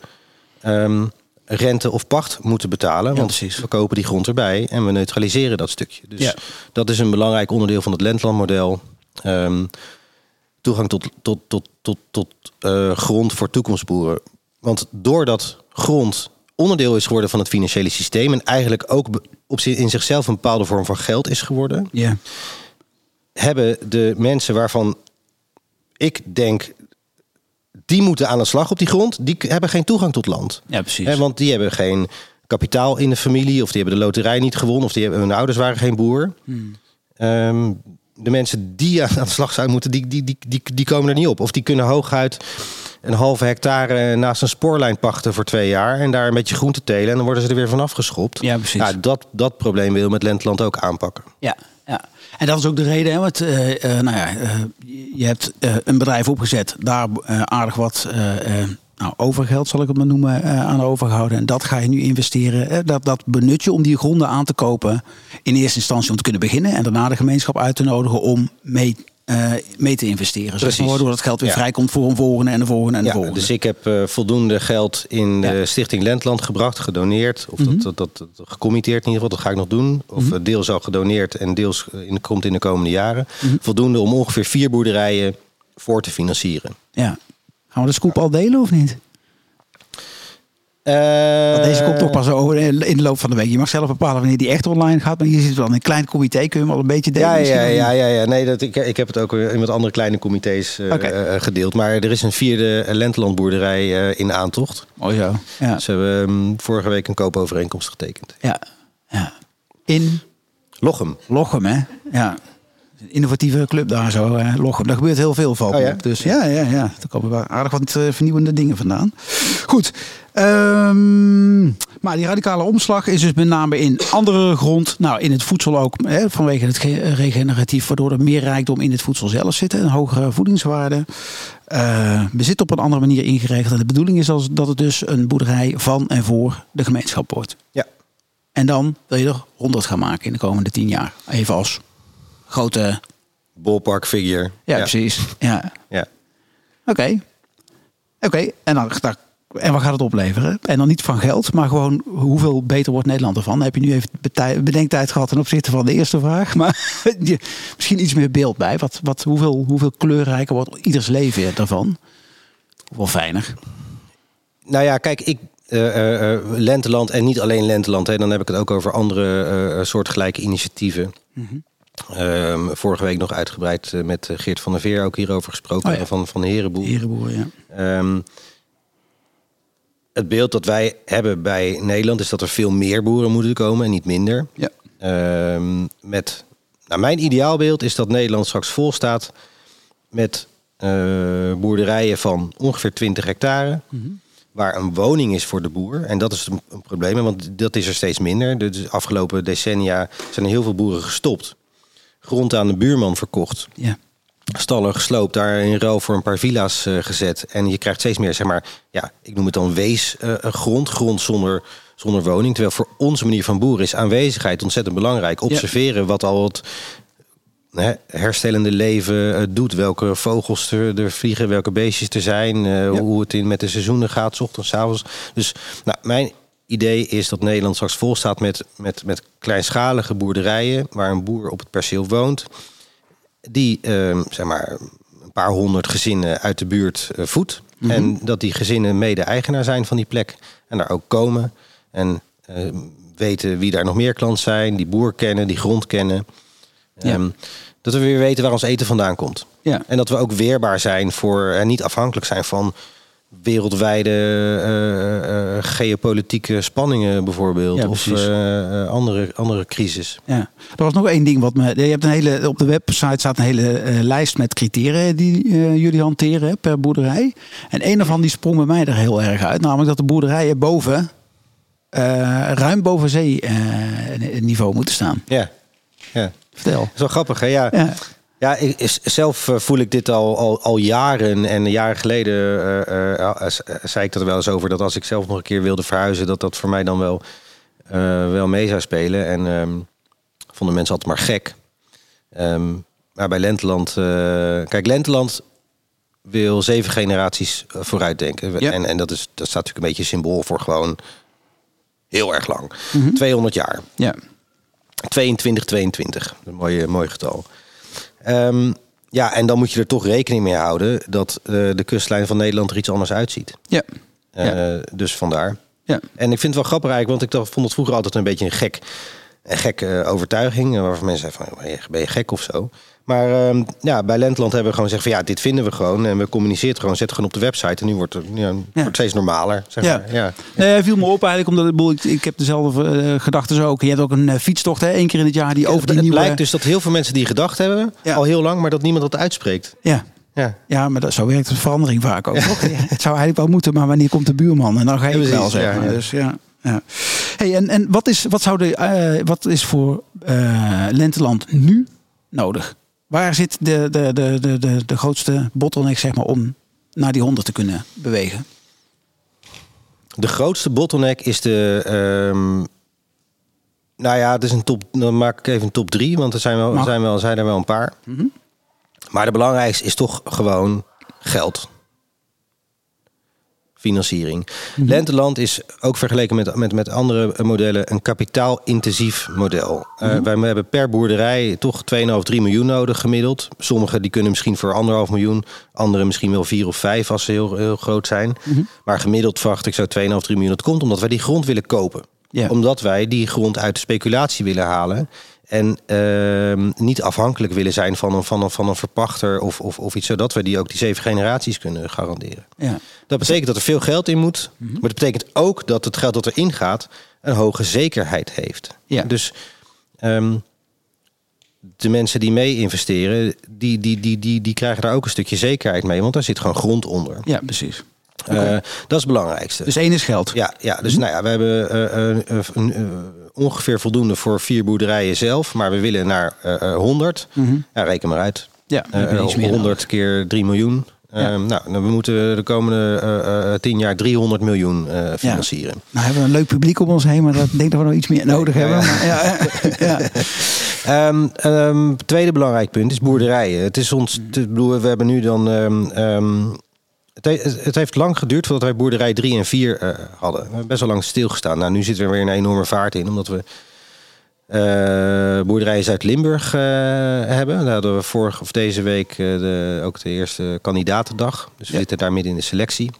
ehm, rente of pacht moeten betalen. want precies. we kopen die grond erbij en we neutraliseren dat stukje. Dus Ja. dat is een belangrijk onderdeel van het Lentlandmodel. Ehm, toegang tot, tot, tot, tot, tot eh, grond voor toekomstboeren. Want doordat grond onderdeel is geworden van het financiële systeem... en eigenlijk ook op in zichzelf een bepaalde vorm van geld is geworden... Ja. hebben de mensen waarvan ik denk... die moeten aan de slag op die grond... die hebben geen toegang tot land. ja, precies. Want die hebben geen kapitaal in de familie, of die hebben de loterij niet gewonnen, of die hebben, hun ouders waren geen boer. Ehm, de mensen die aan de slag zouden moeten, die, die, die, die, die komen er niet op. Of die kunnen hooguit een halve hectare naast een spoorlijn pachten voor twee jaar en daar een beetje groente telen en dan worden ze er weer vanaf geschopt. Ja, precies. Nou, dat, dat probleem wil met Lentland ook aanpakken. Ja, ja. En dat is ook de reden, hè, want eh, eh, nou ja, eh, je hebt een bedrijf opgezet, daar aardig wat nou, overgeld, zal ik het maar noemen, aan overgehouden. En dat ga je nu investeren. dat, dat benut je om die gronden aan te kopen. In eerste instantie om te kunnen beginnen en daarna de gemeenschap uit te nodigen om mee, eh, mee te investeren. Zeg Precies. maar, waardoor het geld weer Ja. vrijkomt voor een volgende en de volgende en de Ja, volgende. dus ik heb eh, voldoende geld in de Ja. Mhm. Stichting Lentland gebracht, gedoneerd. Of dat, dat, dat, dat gecommitteerd in ieder geval, dat ga ik nog doen. Of eh, deels al gedoneerd en deels in, komt in de komende jaren. Mhm. Voldoende om ongeveer vier boerderijen voor te financieren. Ja. Gaan we de scoop al delen of niet? Eh, Want deze komt toch pas over in de loop van de week. Je mag zelf bepalen wanneer die echt online gaat. Maar hier zit in een klein comité. Kun je hem al een beetje delen? Ja, ja, ja, ja, ja. Nee, dat, ik, ik heb het ook in wat andere kleine comité's eh, eh, gedeeld. Maar er is een vierde Lentlandboerderij eh, in aantocht. Zo. Ja. Ze hebben ehm, vorige week een koopovereenkomst getekend. Ja. ja. In Lochem. Lochem, hè? Ja. Innovatieve club daar zo, hè? Lochem. Daar gebeurt heel veel van. Oh ja? Dus ja, ja, ja. Daar komen wel aardig wat eh, vernieuwende dingen vandaan. Goed. Ehm, maar die radicale omslag is dus met name in andere grond. Nou, in het voedsel ook. Hè, vanwege het ge- regeneratief. Waardoor er meer rijkdom in het voedsel zelf zit. Een hogere voedingswaarde. Eh bezit op een andere manier ingeregeld. En de bedoeling is als, dat het dus een boerderij van en voor de gemeenschap wordt. Ja. En dan wil je er 100 gaan maken in de komende 10 jaar. Even als grote. Ballpark figure. Ja, precies. Ja. Ja. Oké. Oké. En dan. daar- en wat gaat het opleveren? En dan niet van geld, maar gewoon hoeveel beter wordt Nederland ervan? Dan heb je nu even bedenktijd gehad ten opzichte van de eerste vraag. Maar misschien iets meer beeld bij. Wat, wat, hoeveel, hoeveel kleurrijker wordt ieders leven daarvan? Wel fijner. Nou ja, kijk, ik. eh, eh, Lenteland en niet alleen Lenteland, hè, dan heb ik het ook over andere soortgelijke initiatieven. Ehm, vorige week nog uitgebreid met Geert van der Veer ook hierover gesproken. Oh ja. Van, van de Herenboer. Ja. Ehm, het beeld dat wij hebben bij Nederland is dat er veel meer boeren moeten komen en niet minder. Ja. Ehm, met, nou, mijn ideaalbeeld is dat Nederland straks vol staat met eh, boerderijen van ongeveer 20 hectare. Waar een woning is voor de boer. En dat is een, een probleem, want dat is er steeds minder. De de afgelopen decennia zijn er heel veel boeren gestopt. Grond aan de buurman verkocht. ja. Stallen gesloopt, daar in ruil voor een paar villa's eh, gezet. En je krijgt steeds meer, zeg maar, ja, ik noem het dan weesgrond, grond zonder, zonder woning. Terwijl voor onze manier van boeren is aanwezigheid ontzettend belangrijk. Observeren wat al het hè, herstellende leven eh, doet. Welke vogels er, er vliegen, welke beestjes er zijn. eh, Hoe het in met de seizoenen gaat, 's ochtends, 's avonds. Dus nou, mijn idee is dat Nederland straks vol staat met, met, met kleinschalige boerderijen... waar een boer op het perceel woont die ehm, zeg maar een paar honderd gezinnen uit de buurt eh, voedt. En dat die gezinnen mede-eigenaar zijn van die plek. En daar ook komen. En ehm, weten wie daar nog meer klant zijn. Die boer kennen, die grond kennen. Ja. Ehm, dat we weer weten waar ons eten vandaan komt. Ja. En dat we ook weerbaar zijn voor en niet afhankelijk zijn van wereldwijde eh, eh, geopolitieke spanningen bijvoorbeeld. Ja, of eh, eh, andere, andere crisis. Ja. Er was nog één ding wat me. Je hebt een hele, op de website staat een hele eh, lijst met criteria die eh, jullie hanteren per boerderij. En een ervan die sprong bij mij er heel erg uit. Namelijk dat de boerderijen boven, eh, ruim boven zeeniveau moeten staan. Ja, ja. Vertel. Dat is wel grappig, hè? Ja, ja. Ja. ik, zelf eh, voel ik dit al, al, al jaren. En jaren geleden eh, eh, zei ik dat er wel eens over... dat als ik zelf nog een keer wilde verhuizen... dat dat voor mij dan wel, wel mee zou spelen. En ehm, vonden mensen altijd maar gek. Ehm, maar bij Lenteland... kijk, Lenteland wil zeven generaties vooruitdenken. Ja. En, en dat, is, dat staat natuurlijk een beetje symbool voor gewoon... heel erg lang. Mhm. 200 jaar. Ja. 22, 22. Een mooi, mooi getal. Ehm, ja, en dan moet je er toch rekening mee houden dat eh, de kustlijn van Nederland er iets anders uitziet. Ja. Eh, Ja. Dus vandaar. Ja. En ik vind het wel grappig eigenlijk, want ik dacht, vond het vroeger altijd een beetje een gek, een gekke eh, overtuiging. Waarvan mensen zeggen van, ben je, ben je gek of zo? Maar ehm, ja, bij Lentland hebben we gewoon gezegd van ja, dit vinden we gewoon. En we communiceren het gewoon, zetten het gewoon op de website. En nu wordt het, ja, wordt het steeds normaler. Zeg Ja. maar. ja. Nee, hij viel me op eigenlijk, omdat ik, ik, heb dezelfde eh, gedachten zo ook. Je hebt ook een eh, fietstocht, hè, één keer in het jaar, die over die het nieuwe... blijkt dus dat heel veel mensen die gedacht hebben, al heel lang, maar dat niemand dat uitspreekt. Ja, Ja. ja maar dat, zo werkt de verandering vaak ook. toch? Het zou eigenlijk wel moeten, maar wanneer komt de buurman? En dan ga je het wel, precies, zeg ja, maar. ja. Dus, ja, ja. Hey, en, en wat, is, wat, zou de, eh, wat is voor Lenteland nu nodig? Waar zit de, de, de, de, de, de grootste bottleneck zeg maar, om naar die 100 te kunnen bewegen? De grootste bottleneck is de. ehm, nou ja, het is een top. Dan maak ik even een top drie, want er zijn, wel, er zijn, wel, zijn er wel een paar. Maar de belangrijkste is toch gewoon geld. Financiering. Lenteland is ook vergeleken met, met, met andere modellen een kapitaalintensief model. Eh, wij hebben per boerderij toch 2,5, 3 miljoen nodig gemiddeld. Sommigen die kunnen misschien voor anderhalf miljoen. Anderen misschien wel 4 of 5 als ze heel, heel groot zijn. Maar gemiddeld verwacht ik zo 2,5, 3 miljoen. Dat komt omdat wij die grond willen kopen. Omdat wij die grond uit de speculatie willen halen. En ehm, niet afhankelijk willen zijn van een, van een, van een verpachter of, of, of iets. Zodat we die ook die zeven generaties kunnen garanderen. Ja. Dat betekent dat er veel geld in moet. Maar dat betekent ook dat het geld dat erin gaat een hoge zekerheid heeft. Ja. Dus ehm, de mensen die mee investeren, die, die, die, die, die krijgen daar ook een stukje zekerheid mee. Want daar zit gewoon grond onder. ja, precies. Eh, dat is het belangrijkste. Dus één is geld. Ja, ja dus nou ja, we hebben eh, eh, ongeveer voldoende voor vier boerderijen zelf. Maar we willen naar eh, eh, 100. Ja, reken maar uit. Ja, meer 100 keer 3 miljoen. Ja. Eh, nou, we moeten de komende eh, 10 jaar 300 miljoen financieren. Nou hebben we een leuk publiek om ons heen, maar dat denk dat we nog iets meer nodig hebben. Ja, ja, ja. Ehm, ehm, tweede belangrijk punt is boerderijen. Het is ons, bedoel, we hebben nu dan. ehm, ehm, het, he- het heeft lang geduurd voordat wij boerderij 3 en 4 eh, hadden. We hebben best wel lang stilgestaan. Nou, nu zit er weer een enorme vaart in, omdat we eh boerderijen Zuid-Limburg eh, hebben. Daar hadden we vorige of deze week de, ook de eerste kandidatendag. Dus we Ja. zitten daar midden in de selectie.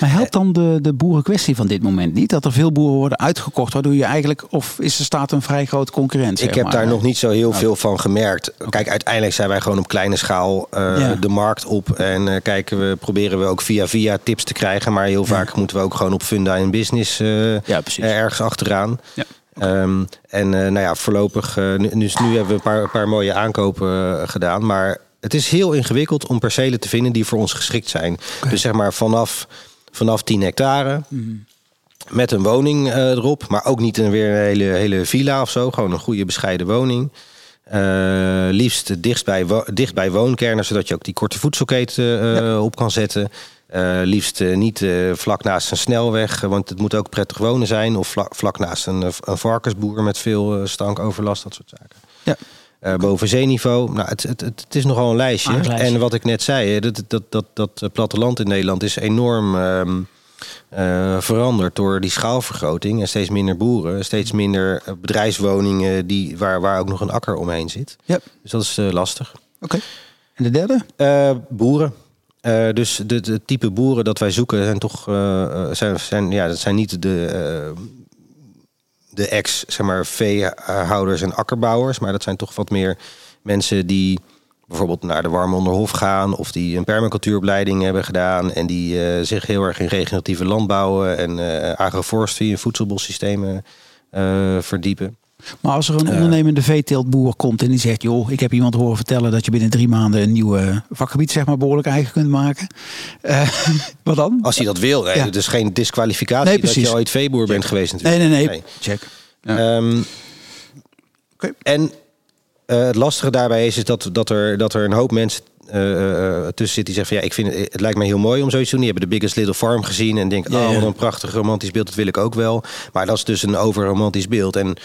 Maar helpt dan de, de boerenkwestie van dit moment niet? Dat er veel boeren worden uitgekocht, waardoor je eigenlijk... Of is er staat een vrij groot concurrent? Ik heb maar? daar nog niet zo heel veel van gemerkt. Kijk, uiteindelijk zijn wij gewoon op kleine schaal eh, Ja. de markt op. En eh, kijken we, proberen we ook via via tips te krijgen. Maar heel vaak moeten we ook gewoon op Funda en Business eh, Ja, er ergens achteraan. Ja. Ehm, en eh, nou ja, voorlopig, eh, nu, dus nu hebben we een paar, een paar mooie aankopen eh, gedaan. Maar het is heel ingewikkeld om percelen te vinden die voor ons geschikt zijn. Dus zeg maar vanaf, vanaf 10 hectare. Met een woning eh, erop, maar ook niet een, weer een hele, hele villa of zo. Gewoon een goede bescheiden woning. Eh, liefst dichtst bij, wo- dicht bij woonkernen, zodat je ook die korte voedselketen eh, op kan zetten. Liefst niet vlak naast een snelweg, want het moet ook prettig wonen zijn. Of vlak, vlak naast een, een varkensboer met veel stankoverlast, dat soort zaken. Ja. Eh, boven zeeniveau. Nou, het, het, het, het is nogal een lijstje. Ah, een lijstje. En wat ik net zei, dat, dat, dat, dat eh, platteland in Nederland is enorm ehm, eh, veranderd door die schaalvergroting. En steeds minder boeren, steeds minder bedrijfswoningen die, waar, waar ook nog een akker omheen zit. Ja, Dus dat is eh, lastig. oké. En de derde? Eh, boeren. Eh, dus de, de type boeren dat wij zoeken zijn toch zijn, zijn, ja, dat zijn niet de, eh, de ex zeg maar, veehouders en akkerbouwers, maar dat zijn toch wat meer mensen die bijvoorbeeld naar de warme onderhof gaan of die een permacultuuropleiding hebben gedaan en die eh, zich heel erg in regeneratieve landbouwen en eh agroforestry en voedselbossystemen eh, verdiepen. Maar als er een ondernemende veeteeltboer komt en die zegt... joh, ik heb iemand horen vertellen dat je binnen drie maanden... een nieuw eh, vakgebied zeg maar behoorlijk eigen kunt maken. Eh, wat dan? Als hij dat wil, Ja. het is geen disqualificatie Nee, dat je ooit veeboer bent geweest Nee, natuurlijk. nee, nee. Nee. Check. Ja. Ehm, Oké. En eh, het lastige daarbij is, is dat, dat, er, dat er een hoop mensen eh, eh, tussen zitten die zeggen van ja, ik vind het, het lijkt mij heel mooi om zoiets te doen. Die hebben de Biggest Little Farm gezien en denken, Ja, oh wat een prachtig romantisch beeld, dat wil ik ook wel. Maar dat is dus een overromantisch beeld. En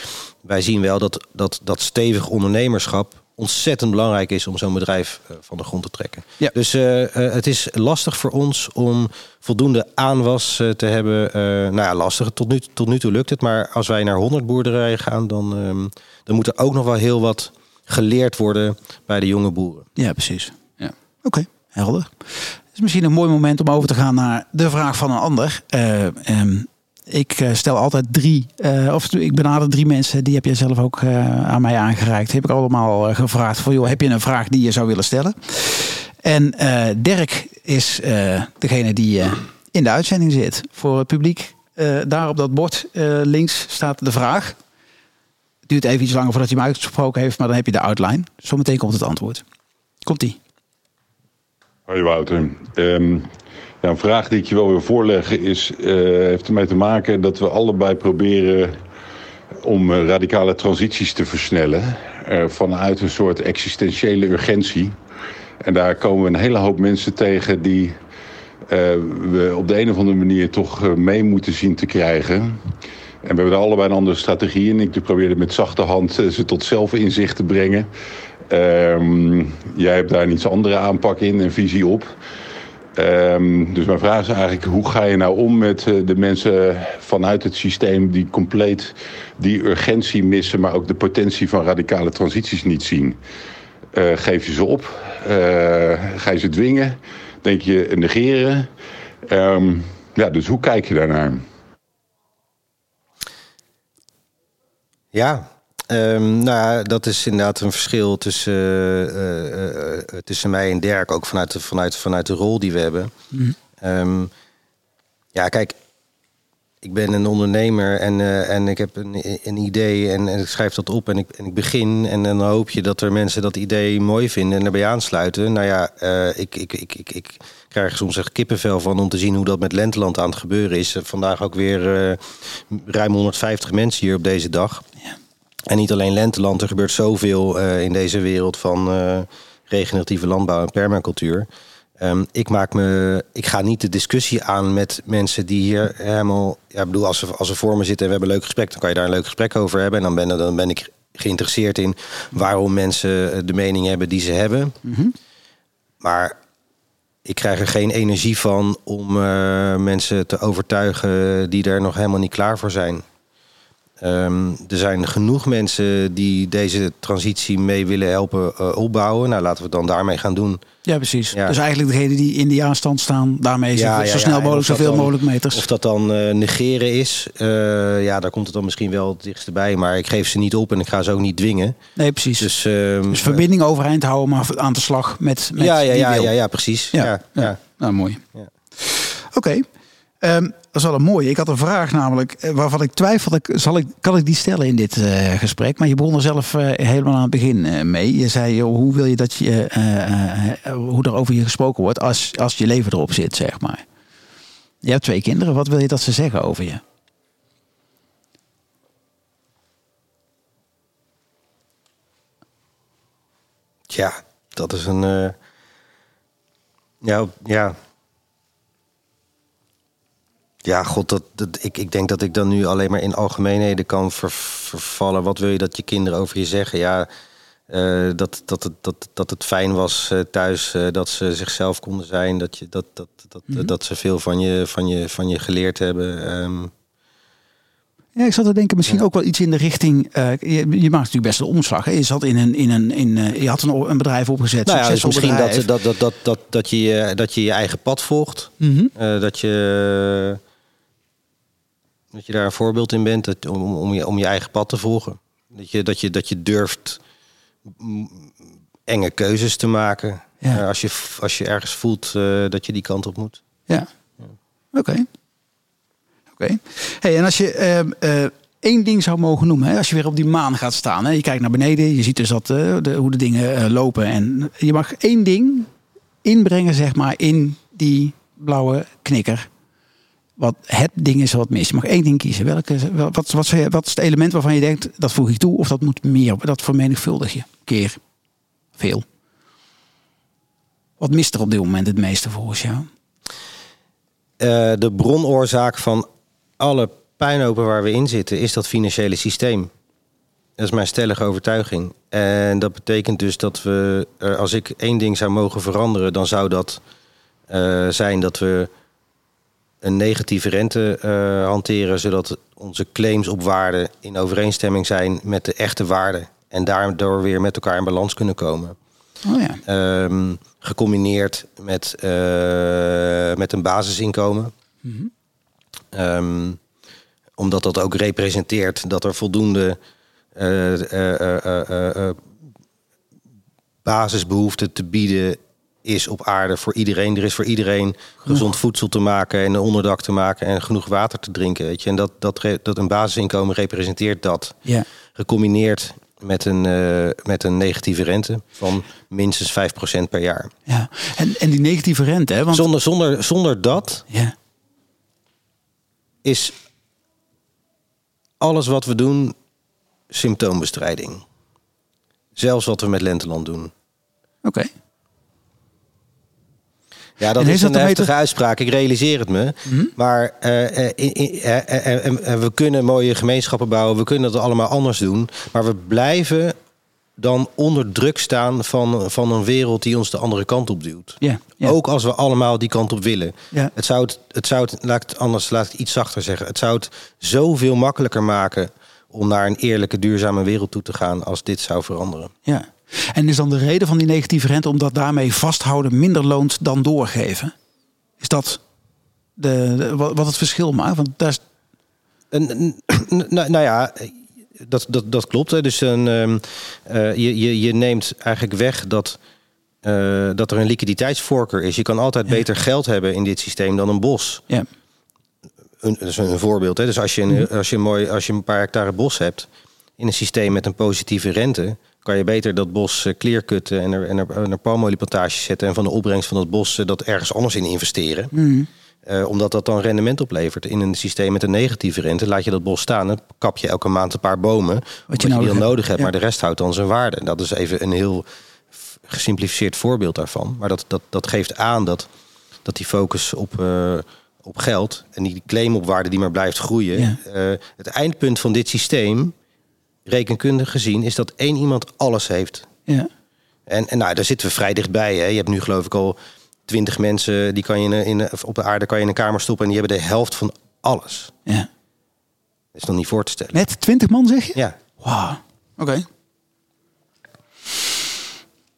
wij zien wel dat, dat, dat stevig ondernemerschap ontzettend belangrijk is om zo'n bedrijf eh, van de grond te trekken. Ja. Dus eh, eh, het is lastig voor ons om voldoende aanwas eh, te hebben. Eh, nou ja, lastig. Tot nu, tot nu toe lukt het. Maar als wij naar 100 boerderijen gaan, dan, ehm, dan moet er ook nog wel heel wat geleerd worden bij de jonge boeren. Ja, precies. Oké, helder. Het is misschien een mooi moment om over te gaan naar de vraag van een ander. Eh, ehm, ik eh, stel altijd drie, eh, of ik benader drie mensen, die heb jij zelf ook aan mij aangereikt. Heb ik allemaal gevraagd van, joh, heb je een vraag die je zou willen stellen? En Dirk is degene die in de uitzending zit voor het publiek. Daar op dat bord links staat de vraag. Duurt even iets langer voordat hij hem uitgesproken heeft, maar dan heb je de outline. Zometeen komt het antwoord. Komt-ie. Hoi Wouter. Ehm, ja, een vraag die ik je wel wil voorleggen is, eh, heeft ermee te maken dat we allebei proberen om eh, radicale transities te versnellen eh, vanuit een soort existentiële urgentie. En daar komen we een hele hoop mensen tegen die we op de een of andere manier toch mee moeten zien te krijgen. En we hebben daar allebei een andere strategie in. Ik probeerde met zachte hand ze tot zelfinzicht te brengen. Ehm, jij hebt daar een iets andere aanpak in en visie op. Ehm, dus mijn vraag is eigenlijk, hoe ga je nou om met eh, de mensen vanuit het systeem die compleet die urgentie missen, maar ook de potentie van radicale transities niet zien? Eh, geef je ze op? Eh, ga je ze dwingen? Denk je negeren? Ehm, ja, dus hoe kijk je daarnaar? Ja, ehm, nou ja, dat is inderdaad een verschil tussen, eh, eh, eh, tussen mij en Dirk, ook vanuit de, vanuit, vanuit de rol die we hebben. Ehm, ja, kijk, ik ben een ondernemer en, en ik heb een, een idee en, en ik schrijf dat op en ik, en ik begin. En dan hoop je dat er mensen dat idee mooi vinden en erbij aansluiten. Nou ja, ik, ik, ik, ik, ik krijg er soms echt kippenvel van om te zien hoe dat met Lenteland aan het gebeuren is. Vandaag ook weer ruim 150 mensen hier op deze dag. En niet alleen Lenteland, er gebeurt zoveel eh, in deze wereld van eh, regeneratieve landbouw en permacultuur. Ehm, ik, maak me, ik ga niet de discussie aan met mensen die hier helemaal. Ja, ik bedoel, als ze, als ze voor me zitten en we hebben een leuk gesprek, dan kan je daar een leuk gesprek over hebben. En dan ben, dan ben ik geïnteresseerd in waarom mensen eh, de mening hebben die ze hebben. Maar ik krijg er geen energie van om mensen te overtuigen die er nog helemaal niet klaar voor zijn. Ehm, er zijn genoeg mensen die deze transitie mee willen helpen eh, opbouwen. Nou, laten we het dan daarmee gaan doen. Ja, precies. Ja. Dus eigenlijk degene die in die aanstand staan, daarmee zo, Ja, zo snel mogelijk zoveel mogelijk meters. Of dat dan eh, negeren is, eh, ja, daar komt het dan misschien wel het dichtst bij. Maar ik geef ze niet op en ik ga ze ook niet dwingen. nee, precies. Dus, Dus, ehm, verbinding overeind houden, maar aan de slag met, met ja, ja, ja, ja, ja, precies. Ja, ja, ja. Nou, mooi. Ja. Oké. Ehm, dat is wel een mooie. Ik had een vraag namelijk eh, waarvan ik twijfelde, ik, kan ik die stellen in dit eh, gesprek? Maar je begon er zelf eh, helemaal aan het begin mee. Je zei, hoe wil je dat je, hoe er over je gesproken wordt als, als je leven erop zit, zeg maar. Je hebt twee kinderen. Wat wil je dat ze zeggen over je? ja, dat is een. ja, ja. Ja, god, dat, dat, ik, ik denk dat ik dan nu alleen maar in algemeenheden kan ver- vervallen. Wat wil je dat je kinderen over je zeggen? Ja, eh, dat, dat, het, dat, dat het fijn was eh, thuis, eh, dat ze zichzelf konden zijn. Dat, je, dat, dat, dat, Mhm. dat ze veel van je, van je, van je geleerd hebben. Ehm, Ja, ik zat te denken misschien ook wel iets in de richting. je, je maakt natuurlijk best een omslag. Hè? Je zat in een, in een, in, je had een, een bedrijf opgezet. nou ja, dus misschien bedrijf. dat, dat, dat, dat, dat, dat, je, je- dat je je eigen pad volgt. Mhm. Dat, je, dat je daar een voorbeeld in bent dat, om, om, je, om je eigen pad te volgen. Dat je, dat je, dat je durft enge keuzes te maken. Ja. Eh, als, je, als je ergens voelt eh, dat je die kant op moet. Ja. Oké. Oké. Hey, en als je ehm, eh, één ding zou mogen noemen, hè, als je weer op die maan gaat staan, hè, je kijkt naar beneden, je ziet dus dat, de, hoe de dingen lopen. En je mag één ding inbrengen, zeg maar, in die blauwe knikker. Wat het ding is wat mis. Je mag één ding kiezen. Welke, wel- wat, wat, wat is het element waarvan je denkt, dat voeg ik toe, of dat moet meer, dat vermenigvuldig je. Keer. Veel. Wat mist er op dit moment het meeste volgens jou? Eh, de bronoorzaak van alle puinhopen waar we in zitten is dat financiële systeem. Dat is mijn stellige overtuiging. En dat betekent dus dat we, als ik één ding zou mogen veranderen, dan zou dat eh, zijn dat we een negatieve rente eh, hanteren, zodat onze claims op waarde in overeenstemming zijn met de echte waarde. En daardoor weer met elkaar in balans kunnen komen. Oh ja. Ehm, gecombineerd met, eh, met een basisinkomen. Ehm, omdat dat ook representeert dat er voldoende eh, eh, basisbehoeften te bieden is op aarde voor iedereen. Er is voor iedereen gezond voedsel te maken en een onderdak te maken en genoeg water te drinken. Weet je? En dat, dat, dat een basisinkomen representeert dat Ja. gecombineerd met een, eh, met een negatieve rente van minstens 5% per jaar. Ja, en, en die negatieve rente, hè? Want, Zonder, zonder, zonder dat ja, is alles wat we doen symptoombestrijding. Zelfs wat we met Lenteland doen. oké. Ja, dat En is dat een heftige uitspraak. Ik realiseer het me. Maar in- in- we kunnen mooie gemeenschappen bouwen. We kunnen dat allemaal anders doen. Maar we blijven dan onder druk staan van, van een wereld die ons de andere kant op duwt. Ook als we allemaal die kant op willen. Het zou het, het zou het, laat ik het anders, laat ik het iets zachter zeggen. Het zou het zoveel makkelijker maken om naar een eerlijke, duurzame wereld toe te gaan als dit zou veranderen. ja. En is dan de reden van die negatieve rente omdat daarmee vasthouden minder loont dan doorgeven? Is dat de, de- wat, wat het verschil maakt? Want daar is, En, nou, nou ja, dat, dat, dat klopt. Hè. Dus een, ehm, eh, je, je, je neemt eigenlijk weg dat, eh, dat er een liquiditeitsvoorkeur is. Je kan altijd beter geld hebben in dit systeem dan een bos. ja, Een, dat is een voorbeeld. Hè. Dus als je, een, als, je een mooi, als je een paar hectare bos hebt in een systeem met een positieve rente, kan je beter dat bos eh, clearcutten en er, en er, en er palmolieplantages zetten en van de opbrengst van dat bos eh, dat ergens anders in investeren. Mhm. Eh, omdat dat dan rendement oplevert. In een systeem met een negatieve rente laat je dat bos staan. Dan kap je elke maand een paar bomen. Wat je, die dan hebt. nodig hebt. Ja. Maar de rest houdt dan zijn waarde. Dat is even een heel gesimplificeerd voorbeeld daarvan. Maar dat, dat, dat geeft aan dat, dat die focus op, eh, op geld en die claim op waarde die maar blijft groeien. Ja. het eindpunt van dit systeem, rekenkundig gezien, is dat één iemand alles heeft. ja, En, en nou, daar zitten we vrij dichtbij. Hè. Je hebt nu geloof ik al twintig mensen die kan je in, in, op de aarde kan je in een kamer stoppen en die hebben de helft van alles. ja. Dat is nog niet voor te stellen. Met 20 man zeg je? Ja. Wauw. Oké.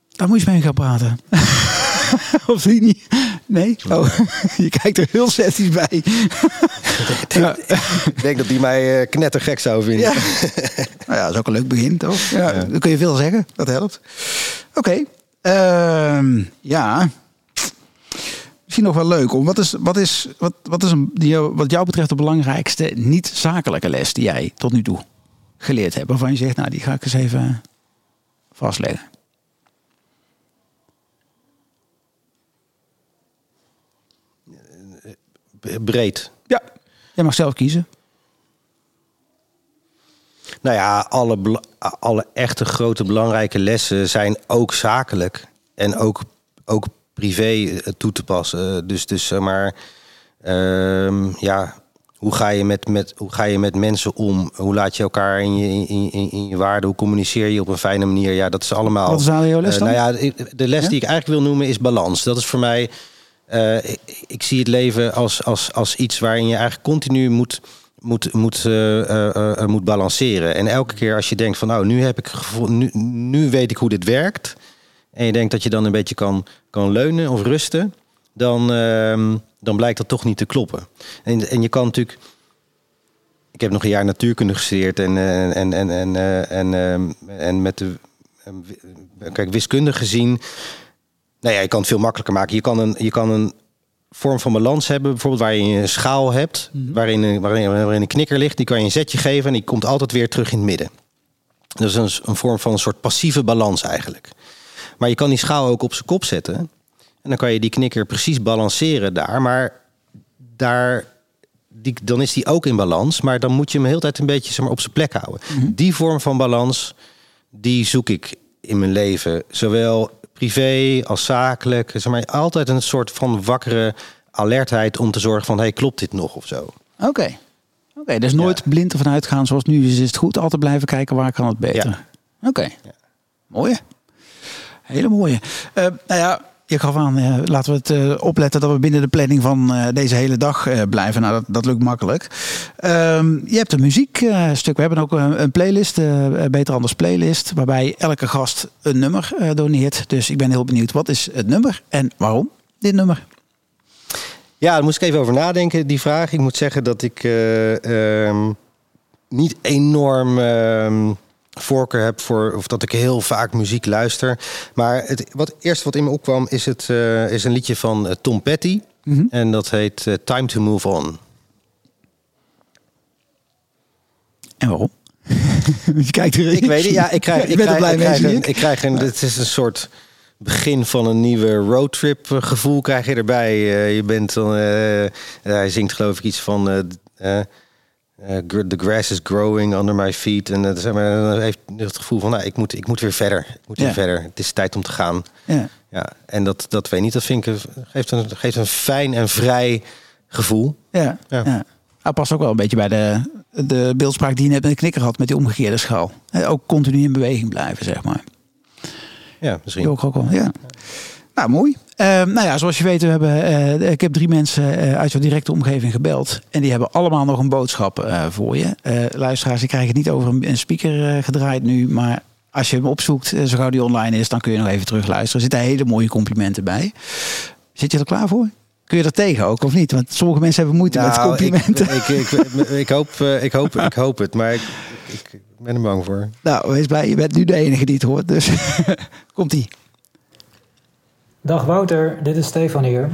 Daar moet je mee gaan praten. of zie je niet? Nee? Oh, je kijkt er heel sceptisch bij. ja. Ik denk dat die mij eh, knettergek zou vinden. Ja. nou ja, dat is ook een leuk begin, toch? Ja, Dan kun je veel zeggen. Dat helpt. Oké. Ehm, ja. Misschien nog wel leuk. Om, wat is, wat is, wat, wat is een, die, wat jou betreft de belangrijkste niet-zakelijke les die jij tot nu toe geleerd hebt? Waarvan je zegt, nou, die ga ik eens even vastleggen. Breed. Ja. Jij mag zelf kiezen. Nou ja, alle, alle echte grote belangrijke lessen zijn ook zakelijk en ook, ook privé eh, toe te passen. Dus, dus zeg maar, ehm, ja, hoe ga, je met, met, hoe ga je met mensen om? Hoe laat je elkaar in je, in, in, in je waarde? Hoe communiceer je op een fijne manier? Ja, dat is allemaal. Wat is aan jouw les Eh, nou ja, de les Ja? die ik eigenlijk wil noemen is balans. Dat is voor mij. Eh, ik, zie het leven als, als, als iets waarin je eigenlijk continu moet, moet, moet, eh, eh, moet balanceren. En elke keer als je denkt van nou, nu heb ik gevoel, nu, nu weet ik hoe dit werkt. En je denkt dat je dan een beetje kan, kan leunen of rusten. Dan, ehm, dan blijkt dat toch niet te kloppen. En, en je kan natuurlijk. Ik heb nog een jaar natuurkunde gestudeerd en, en, en, en, en, ehm, en met de. Kijk, wiskundig gezien. Nou ja, je kan het veel makkelijker maken. Je kan een, je kan een vorm van balans hebben, bijvoorbeeld waar je een schaal hebt, waarin, een- waarin, waarin een knikker ligt. Die kan je een zetje geven en die komt altijd weer terug in het midden. Dat is een, een vorm van een soort passieve balans eigenlijk. Maar je kan die schaal ook op zijn kop zetten. En dan kan je die knikker precies balanceren daar. Maar daar, die, dan is die ook in balans. Maar dan moet je hem de hele tijd een beetje zeg maar, op zijn plek houden. Die vorm van balans, die zoek ik in mijn leven. Zowel privé als zakelijk. Zeg maar, altijd een soort van wakkere alertheid om te zorgen van... hey, klopt dit nog of zo? Oké. Oké, dus nooit blind ervan uitgaan zoals nu is. Is het goed altijd blijven kijken waar kan het beter. Oké. Mooie. Hele mooie. Eh, nou ja, je gaf aan, eh, laten we het eh, opletten dat we binnen de planning van eh, deze hele dag blijven. Nou, dat, dat lukt makkelijk. Ehm, je hebt een muziekstuk. we hebben ook een, een playlist, Beter Anders playlist, waarbij elke gast een nummer doneert. Dus ik ben heel benieuwd, wat is het nummer en waarom dit nummer? Ja, daar moest ik even over nadenken, die vraag. Ik moet zeggen dat ik eh, ehm, niet enorm ehm, voorkeur heb voor... of dat ik heel vaak muziek luister. Maar het wat, eerste wat in me opkwam is, het, eh, is een liedje van eh, Tom Petty. Mhm. En dat heet eh, Time to Move On. En waarom? je kijkt er Ik weet het, ja, ik krijg, ik bent krijg, blij ik krijg, een, ik. krijg een, dit is een soort begin van een nieuwe roadtrip gevoel krijg je erbij. Je bent dan, hij zingt geloof ik iets van the grass is growing under my feet. En dat zeg maar, dan heeft het gevoel van, nou, ik moet, ik moet weer verder. Ik moet Ja. weer verder. Het is tijd om te gaan. Ja. Ja, en dat, dat weet niet. Dat vind ik, een- geeft, een, geeft een fijn en vrij gevoel. Ja, ja. Ja. Hij past ook wel een beetje bij de, de beeldspraak die je net met de knikker had, met die omgekeerde schaal. Ook continu in beweging blijven, zeg maar. Ja, misschien. ook, ook wel, ja. Nou, mooi. Eh, nou ja, zoals je weet, we hebben, eh, ik heb drie mensen eh, uit jouw directe omgeving gebeld. En die hebben allemaal nog een boodschap eh, voor je. Luisteraars, die krijgen het niet over een, een speaker gedraaid nu. Maar als je hem opzoekt, zo gauw die online is, dan kun je nog even terug luisteren. Er zitten hele mooie complimenten bij. Zit je er klaar voor? Kun je er tegen ook, of niet? Want sommige mensen hebben moeite met Nou, complimenten. Ik, ik, ik, ik, hoop, ik, hoop, ik hoop het, maar ik, ik, ik ben er bang voor. Nou, wees blij, je bent nu de enige die het hoort. Dus komt-ie. Dag Wouter, dit is Stefan hier.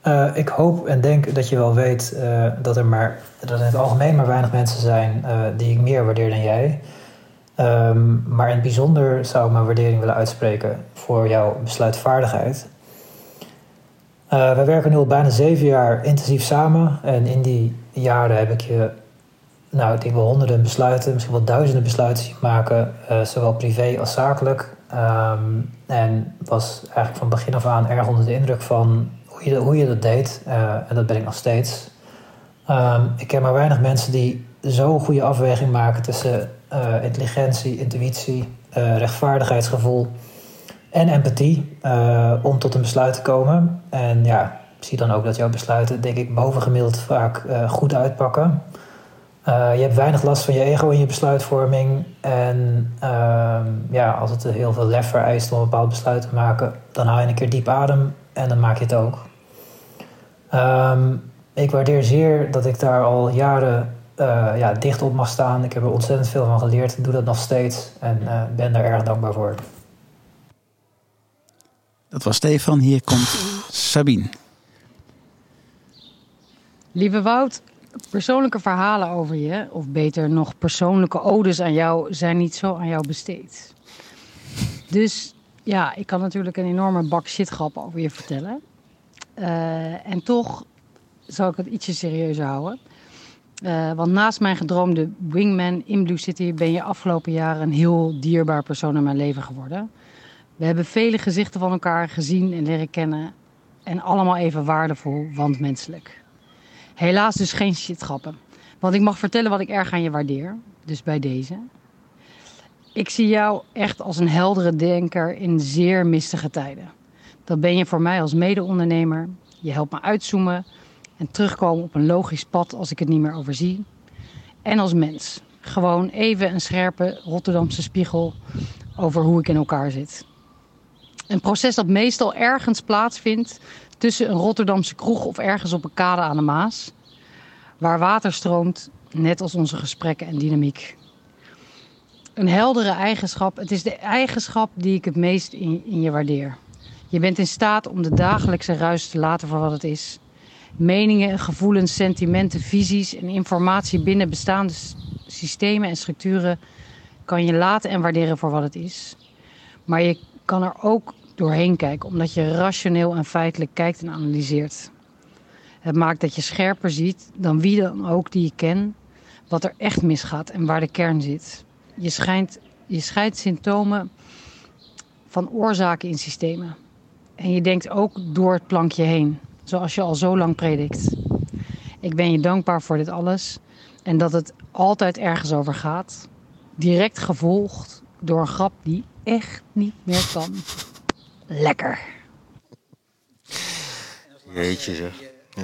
Eh, ik hoop en denk dat je wel weet eh, dat er maar dat in het algemeen maar weinig mensen zijn eh, die ik meer waardeer dan jij. Ehm, maar in het bijzonder zou ik mijn waardering willen uitspreken voor jouw besluitvaardigheid. Wij werken nu al bijna zeven jaar intensief samen en in die jaren heb ik je, nou ik honderden besluiten, misschien wel duizenden besluiten zien maken, zowel privé als zakelijk. Ehm, en was eigenlijk van begin af aan erg onder de indruk van hoe je, hoe je dat deed. Eh, en dat ben ik nog steeds. Ehm, ik ken maar weinig mensen die zo'n goede afweging maken tussen eh, intelligentie, intuïtie, eh, rechtvaardigheidsgevoel en empathie om tot een besluit te komen. En ja, zie dan ook dat jouw besluiten, denk ik, bovengemiddeld vaak goed uitpakken. Eh, je hebt weinig last van je ego in je besluitvorming. En ehm, ja, als het heel veel lef vereist om een bepaald besluit te maken, dan haal je een keer diep adem en dan maak je het ook. Ehm, ik waardeer zeer dat ik daar al jaren eh, ja, dicht op mag staan. Ik heb er ontzettend veel van geleerd, doe dat nog steeds en eh, ben daar erg dankbaar voor. Dat was Stefan. Hier komt Sabine. Lieve Wout, persoonlijke verhalen over je, of beter nog persoonlijke odes aan jou, zijn niet zo aan jou besteed. Dus ja, ik kan natuurlijk een enorme bak shitgrap over je vertellen. Eh, en toch zal ik het ietsje serieuzer houden. Uh, want naast mijn gedroomde wingman in Blue City ben je afgelopen jaren een heel dierbaar persoon in mijn leven geworden. We hebben vele gezichten van elkaar gezien en leren kennen. En allemaal even waardevol, want menselijk. Helaas dus geen shitgrappen. Want ik mag vertellen wat ik erg aan je waardeer. Dus bij deze. Ik zie jou echt als een heldere denker in zeer mistige tijden. Dat ben je voor mij als mede-ondernemer. Je helpt me uitzoomen en terugkomen op een logisch pad als ik het niet meer overzie. En als mens. Gewoon even een scherpe Rotterdamse spiegel over hoe ik in elkaar zit. Een proces dat meestal ergens plaatsvindt tussen een Rotterdamse kroeg of ergens op een kade aan de Maas. Waar water stroomt, net als onze gesprekken en dynamiek. Een heldere eigenschap. Het is de eigenschap die ik het meest in, in je waardeer. Je bent in staat om de dagelijkse ruis te laten voor wat het is. Meningen, gevoelens, sentimenten, visies en informatie binnen bestaande systemen en structuren kan je laten en waarderen voor wat het is. Maar je kan er ook doorheen kijken, omdat je rationeel en feitelijk kijkt en analyseert. Het maakt dat je scherper ziet dan wie dan ook die je kent, wat er echt misgaat en waar de kern zit. Je, schijnt, je scheidt symptomen van oorzaken in systemen. En je denkt ook door het plankje heen, zoals je al zo lang predikt. Ik ben je dankbaar voor dit alles en dat het altijd ergens over gaat. Direct gevolgd door een grap die echt niet meer kan. Lekker. Jeetje zeg. Ja.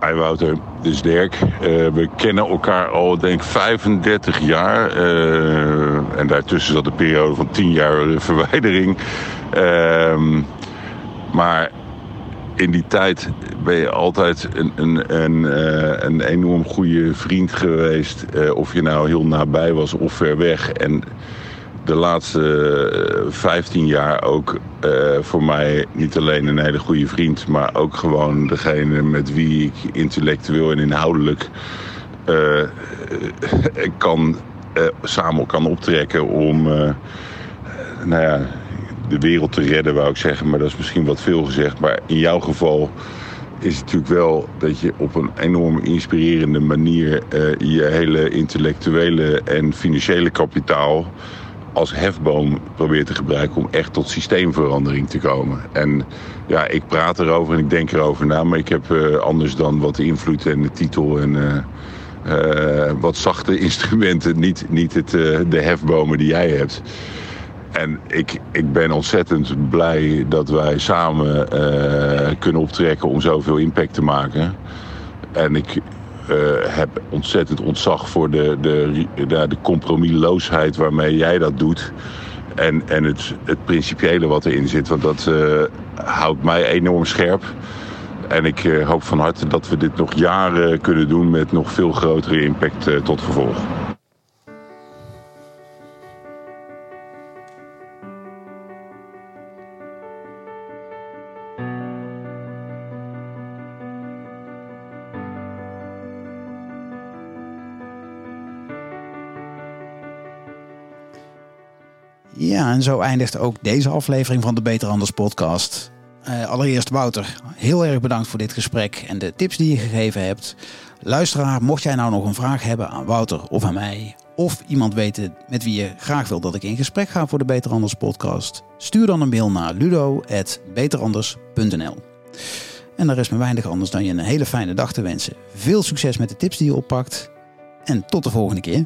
Hi Wouter, dit is Dirk. Uh, we kennen elkaar al denk ik 35 jaar. Uh, en daartussen zat een periode van 10 jaar verwijdering. Uh, maar in die tijd ben je altijd een, een, een, uh, een enorm goede vriend geweest. of je nou heel nabij was of ver weg. En de laatste 15 eh, jaar ook uh, voor mij niet alleen een hele goede vriend, maar ook gewoon degene met wie ik intellectueel en inhoudelijk uh, kan, samen kan optrekken om nou ja, de wereld te redden, wou ik zeggen. Maar dat is misschien wat veel gezegd. Maar in jouw geval is het natuurlijk wel dat je op een enorm inspirerende manier je hele intellectuele en financiële kapitaal als hefboom probeert te gebruiken om echt tot systeemverandering te komen. En ja, ik praat erover en ik denk erover na, maar ik heb uh, anders dan wat invloed en de titel en uh, uh, wat zachte instrumenten, niet, niet het, de hefbomen die jij hebt. En ik, ik ben ontzettend blij dat wij samen kunnen optrekken om zoveel impact te maken. En ik, heb ontzettend ontzag voor de, de, de, de compromisloosheid waarmee jij dat doet. En, en het, het principiële wat erin zit. Want dat uh, houdt mij enorm scherp. En ik uh, hoop van harte dat we dit nog jaren kunnen doen met nog veel grotere impact tot gevolg. Ja, en zo eindigt ook deze aflevering van de Beter Anders podcast. Uh, allereerst Wouter, heel erg bedankt voor dit gesprek en de tips die je gegeven hebt. Luisteraar, mocht jij nou nog een vraag hebben aan Wouter of aan mij... of iemand weten met wie je graag wil dat ik in gesprek ga voor de Beter Anders podcast... stuur dan een mail naar ludo.beteranders.nl En er is me weinig anders dan je een hele fijne dag te wensen. Veel succes met de tips die je oppakt en tot de volgende keer.